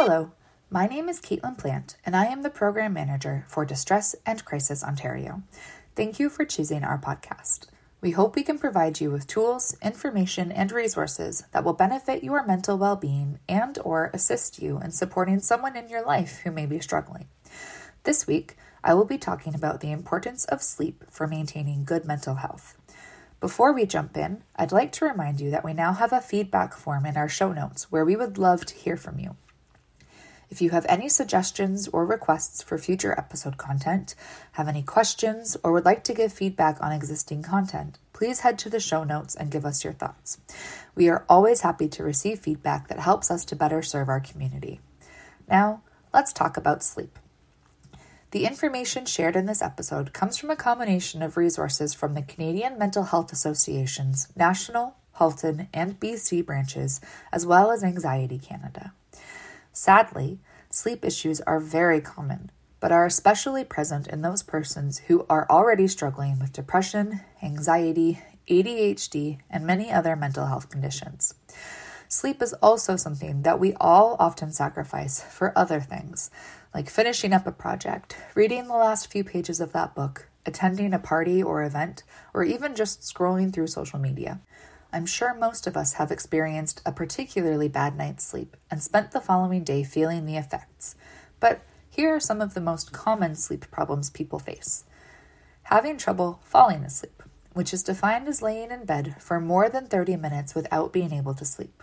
Hello, my name is Caitlin Plant, and I am the Program Manager for Distress and Crisis Ontario. Thank you for choosing our podcast. We hope we can provide you with tools, information, and resources that will benefit your mental well-being and or assist you in supporting someone in your life who may be struggling. This week, I will be talking about the importance of sleep for maintaining good mental health. Before we jump in, I'd like to remind you that we now have a feedback form in our show notes where we would love to hear from you. If you have any suggestions or requests for future episode content, have any questions, or would like to give feedback on existing content, please head to the show notes and give us your thoughts. We are always happy to receive feedback that helps us to better serve our community. Now, let's talk about sleep. The information shared in this episode comes from a combination of resources from the Canadian Mental Health Association's National, Halton, and BC branches, as well as Anxiety Canada. Sadly, sleep issues are very common, but are especially present in those persons who are already struggling with depression, anxiety, ADHD, and many other mental health conditions. Sleep is also something that we all often sacrifice for other things, like finishing up a project, reading the last few pages of that book, attending a party or event, or even just scrolling through social media. I'm sure most of us have experienced a particularly bad night's sleep and spent the following day feeling the effects. But here are some of the most common sleep problems people face having trouble falling asleep, which is defined as laying in bed for more than 30 minutes without being able to sleep,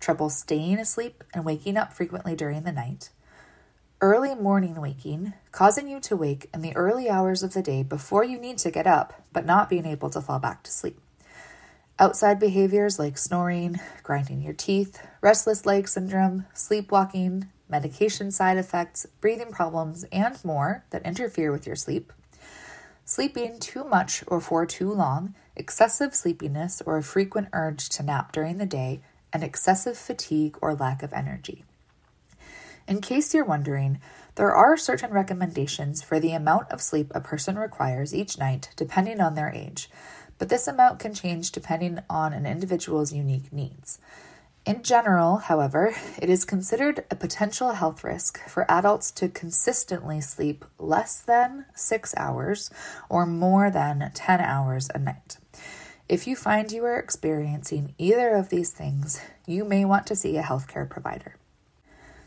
trouble staying asleep and waking up frequently during the night. Early morning waking, causing you to wake in the early hours of the day before you need to get up, but not being able to fall back to sleep Outside behaviors like snoring, grinding your teeth, restless leg syndrome, sleepwalking, medication side effects, breathing problems, and more that interfere with your sleep. Sleeping too much or for too long, excessive sleepiness or a frequent urge to nap during the day, and excessive fatigue or lack of energy. In case you're wondering, there are certain recommendations for the amount of sleep a person requires each night depending on their age but this amount can change depending on an individual's unique needs. In general, however, it is considered a potential health risk for adults to consistently sleep less than six hours or more than 10 hours a night. If you find you are experiencing either of these things, you may want to see a healthcare provider.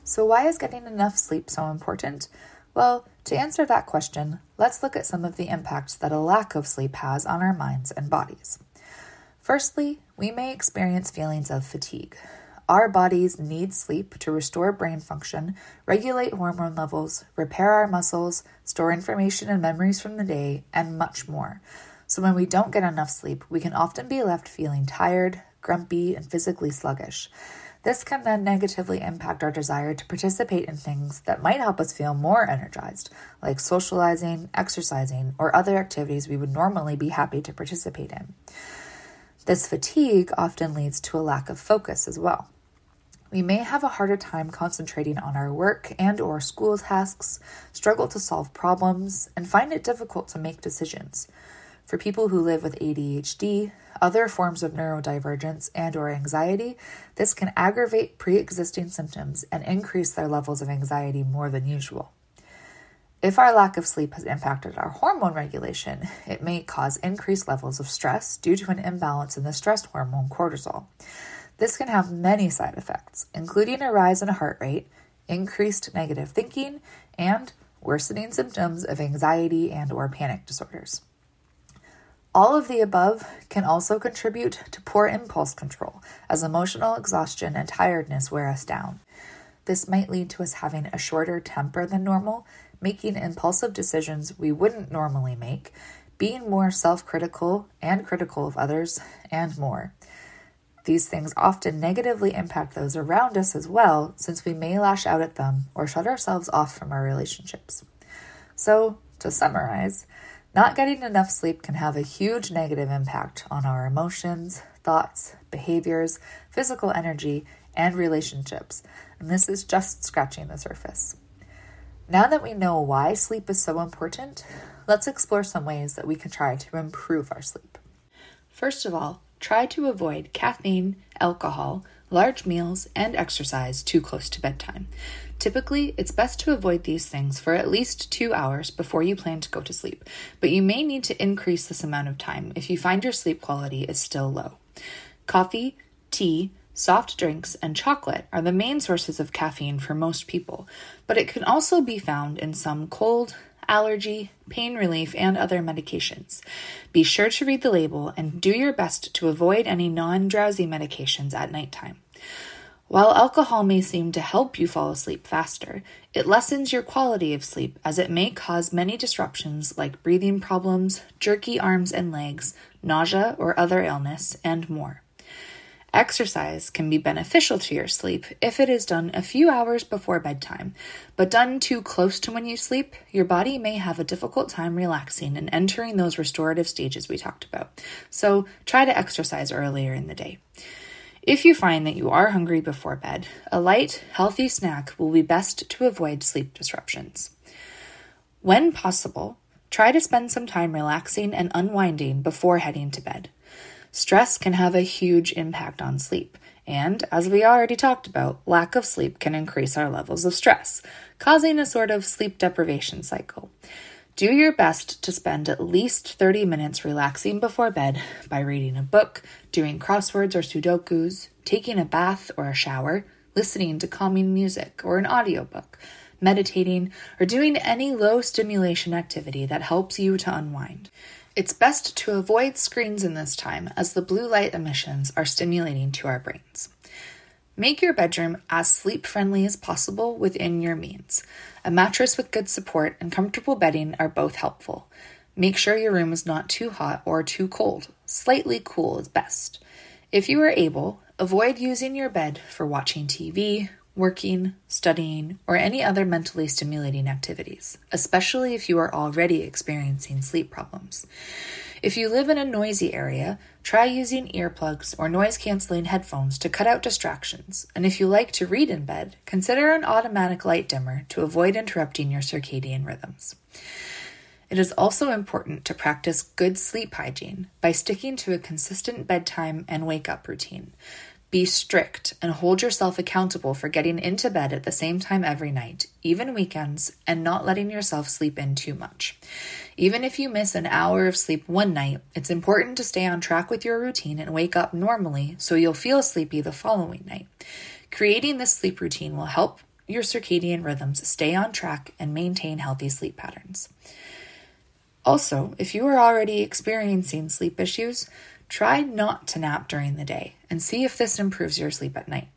So, why is getting enough sleep so important? Well, to answer that question, let's look at some of the impacts that a lack of sleep has on our minds and bodies. Firstly, we may experience feelings of fatigue. Our bodies need sleep to restore brain function, regulate hormone levels, repair our muscles, store information and memories from the day, and much more. So, when we don't get enough sleep, we can often be left feeling tired, grumpy, and physically sluggish. This can then negatively impact our desire to participate in things that might help us feel more energized, like socializing, exercising, or other activities we would normally be happy to participate in. This fatigue often leads to a lack of focus as well. We may have a harder time concentrating on our work and or school tasks, struggle to solve problems, and find it difficult to make decisions. For people who live with ADHD, other forms of neurodivergence and or anxiety, this can aggravate pre-existing symptoms and increase their levels of anxiety more than usual. If our lack of sleep has impacted our hormone regulation, it may cause increased levels of stress due to an imbalance in the stress hormone cortisol. This can have many side effects, including a rise in heart rate, increased negative thinking, and worsening symptoms of anxiety and or panic disorders. All of the above can also contribute to poor impulse control as emotional exhaustion and tiredness wear us down. This might lead to us having a shorter temper than normal making impulsive decisions we wouldn't normally make, being more self critical and critical of others, and more. These things often negatively impact those around us as well, since we may lash out at them or shut ourselves off from our relationships. So, to summarize, not getting enough sleep can have a huge negative impact on our emotions, thoughts, behaviors, physical energy, and relationships, and this is just scratching the surface. Now that we know why sleep is so important, let's explore some ways that we can try to improve our sleep. First of all, try to avoid caffeine, alcohol, large meals, and exercise too close to bedtime. Typically, it's best to avoid these things for at least two hours before you plan to go to sleep, but you may need to increase this amount of time if you find your sleep quality is still low. Coffee, tea, Soft drinks and chocolate are the main sources of caffeine for most people, but it can also be found in some cold, allergy, pain relief, and other medications. Be sure to read the label and do your best to avoid any non drowsy medications at nighttime. While alcohol may seem to help you fall asleep faster, it lessens your quality of sleep as it may cause many disruptions like breathing problems, jerky arms and legs, nausea or other illness, and more. Exercise can be beneficial to your sleep if it is done a few hours before bedtime, but done too close to when you sleep, your body may have a difficult time relaxing and entering those restorative stages we talked about. So try to exercise earlier in the day. If you find that you are hungry before bed, a light, healthy snack will be best to avoid sleep disruptions. When possible, try to spend some time relaxing and unwinding before heading to bed. Stress can have a huge impact on sleep, and as we already talked about, lack of sleep can increase our levels of stress, causing a sort of sleep deprivation cycle. Do your best to spend at least 30 minutes relaxing before bed by reading a book, doing crosswords or sudokus, taking a bath or a shower, listening to calming music or an audiobook, meditating, or doing any low stimulation activity that helps you to unwind. It's best to avoid screens in this time as the blue light emissions are stimulating to our brains. Make your bedroom as sleep friendly as possible within your means. A mattress with good support and comfortable bedding are both helpful. Make sure your room is not too hot or too cold. Slightly cool is best. If you are able, avoid using your bed for watching TV, working, studying, or any other mentally stimulating activities, especially if you are already experiencing sleep problems. If you live in a noisy area, try using earplugs or noise canceling headphones to cut out distractions. And if you like to read in bed, consider an automatic light dimmer to avoid interrupting your circadian rhythms. It is also important to practice good sleep hygiene by sticking to a consistent bedtime and wake up routine. Be strict and hold yourself accountable for getting into bed at the same time every night, even weekends, and not letting yourself sleep in too much. Even if you miss an hour of sleep one night, it's important to stay on track with your routine and wake up normally so you'll feel sleepy the following night. Creating this sleep routine will help your circadian rhythms stay on track and maintain healthy sleep patterns. Also, if you are already experiencing sleep issues, Try not to nap during the day and see if this improves your sleep at night.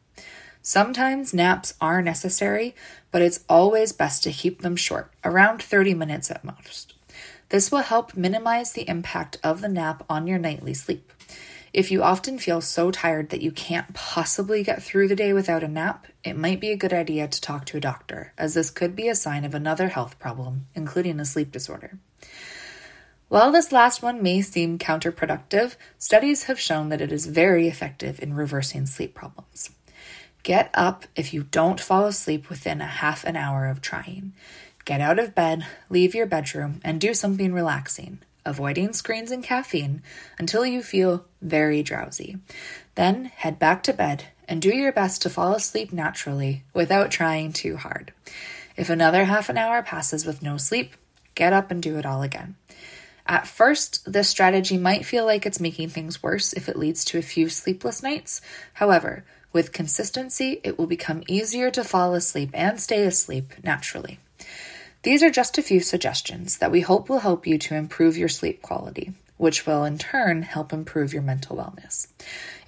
Sometimes naps are necessary, but it's always best to keep them short, around 30 minutes at most. This will help minimize the impact of the nap on your nightly sleep. If you often feel so tired that you can't possibly get through the day without a nap, it might be a good idea to talk to a doctor, as this could be a sign of another health problem, including a sleep disorder. While this last one may seem counterproductive, studies have shown that it is very effective in reversing sleep problems. Get up if you don't fall asleep within a half an hour of trying. Get out of bed, leave your bedroom, and do something relaxing, avoiding screens and caffeine until you feel very drowsy. Then head back to bed and do your best to fall asleep naturally without trying too hard. If another half an hour passes with no sleep, get up and do it all again. At first, this strategy might feel like it's making things worse if it leads to a few sleepless nights. However, with consistency, it will become easier to fall asleep and stay asleep naturally. These are just a few suggestions that we hope will help you to improve your sleep quality, which will in turn help improve your mental wellness.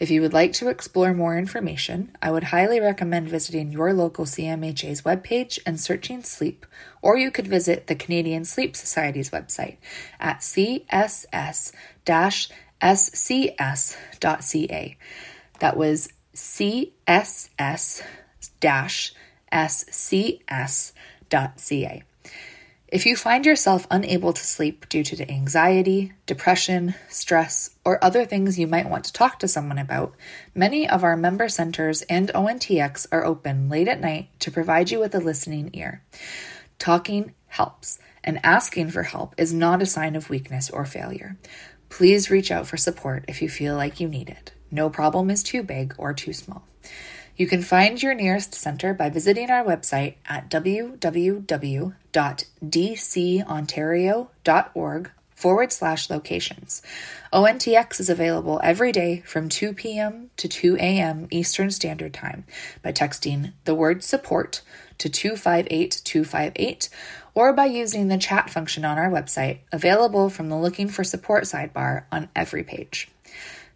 If you would like to explore more information, I would highly recommend visiting your local CMHA's webpage and searching sleep, or you could visit the Canadian Sleep Society's website at css-scs.ca. That was css-scs.ca. If you find yourself unable to sleep due to anxiety, depression, stress, or other things you might want to talk to someone about, many of our member centers and ONTX are open late at night to provide you with a listening ear. Talking helps, and asking for help is not a sign of weakness or failure. Please reach out for support if you feel like you need it. No problem is too big or too small. You can find your nearest center by visiting our website at www.dcontario.org forward slash locations. ONTX is available every day from 2 p.m. to 2 a.m. Eastern Standard Time by texting the word support to 258 258 or by using the chat function on our website, available from the Looking for Support sidebar on every page.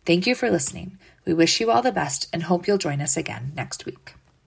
Thank you for listening. We wish you all the best and hope you'll join us again next week.